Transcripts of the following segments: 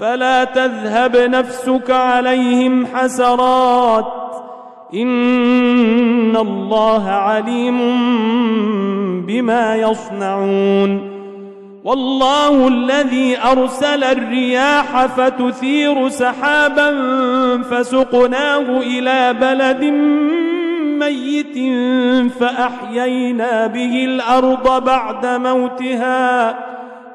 فلا تذهب نفسك عليهم حسرات. إن الله عليم بما يصنعون. والله الذي أرسل الرياح فتثير سحابا فسقناه إلى بلد ميت فأحيينا به الأرض بعد موتها.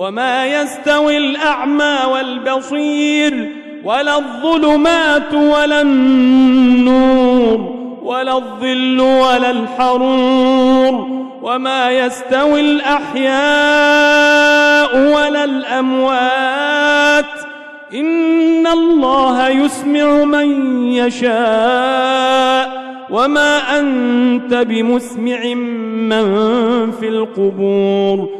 وما يستوي الأعمى والبصير ولا الظلمات ولا النور ولا الظل ولا الحرور وما يستوي الأحياء ولا الأموات. إن الله يسمع من يشاء وما أنت بمسمع من في القبور.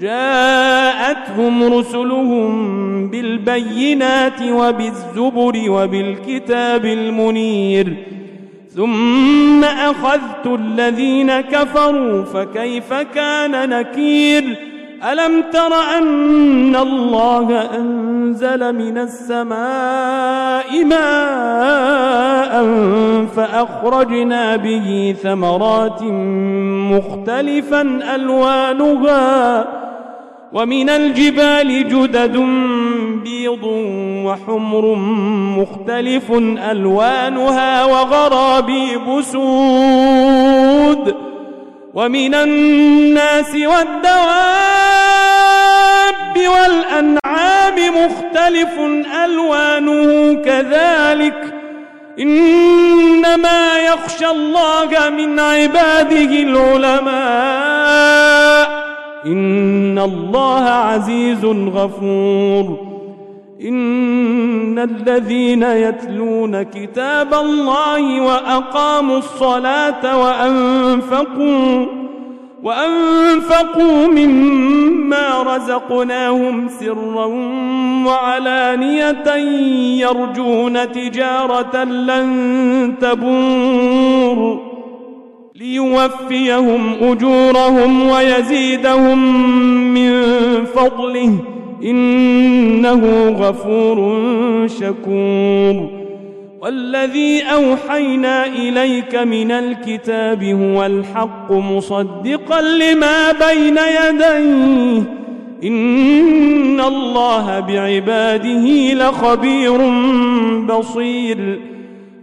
جاءتهم رسلهم بالبينات وبالزبر وبالكتاب المنير. ثم أخذت الذين كفروا فكيف كان نكير؟ ألم تر أن الله أنزل من السماء ماء فأخرجنا به ثمرات مختلفا ألوانها ومن الجبال جدد بيض وحمر مختلف ألوانها وغرابيب سود ومن الناس والدواب والأنعام مختلف ألوانه كذلك إنما يخشى الله من عباده العلماء إن الله عزيز غفور. إن الذين يتلون كتاب الله وأقاموا الصلاة وأنفقوا وأنفقوا مما رزقناهم سرا وعلانية يرجون تجارة لن تبور. ليوفيهم أجورهم ويزيدهم من فضله إنه غفور شكور. والذي أوحينا إليك من الكتاب هو الحق مصدقا لما بين يديه. إن الله بعباده لخبير بصير.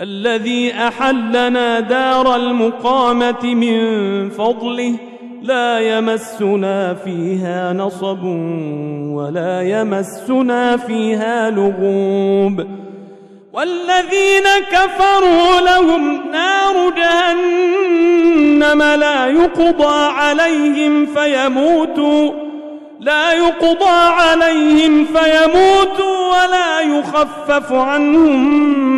الذي أحلنا دار المقامة من فضله لا يمسنا فيها نصب ولا يمسنا فيها لغوب. والذين كفروا لهم نار جهنم لا يقضى عليهم فيموتوا لا يقضى عليهم فيموتوا ولا يخفف عنهم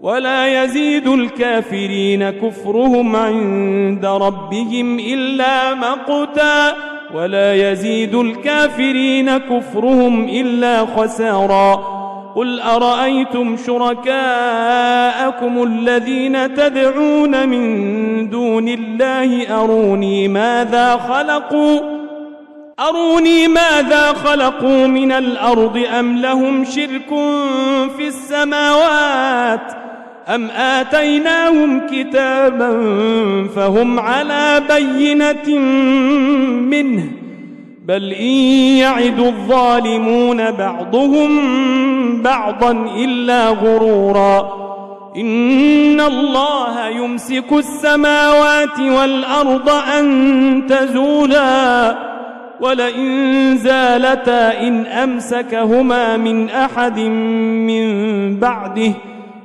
ولا يزيد الكافرين كفرهم عند ربهم إلا مقتا ولا يزيد الكافرين كفرهم إلا خسارا قل أرأيتم شركاءكم الذين تدعون من دون الله أروني ماذا خلقوا أروني ماذا خلقوا من الأرض أم لهم شرك في السماوات أم آتيناهم كتابا فهم على بينة منه بل إن يعد الظالمون بعضهم بعضا إلا غرورا إن الله يمسك السماوات والأرض أن تزولا ولئن زالتا إن أمسكهما من أحد من بعده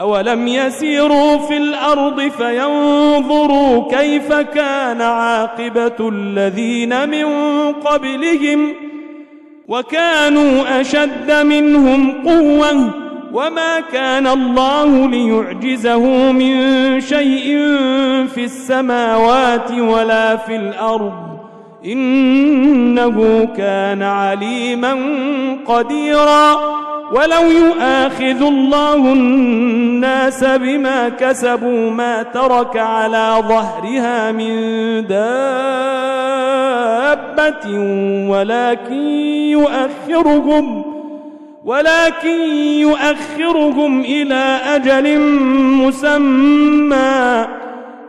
أولم يسيروا في الأرض فينظروا كيف كان عاقبة الذين من قبلهم وكانوا أشد منهم قوة وما كان الله ليعجزه من شيء في السماوات ولا في الأرض إنه كان عليما قديرا ولو يؤاخذ الله الناس بما كسبوا ما ترك على ظهرها من دابة ولكن يؤخرهم ولكن يؤخرهم إلى أجل مسمى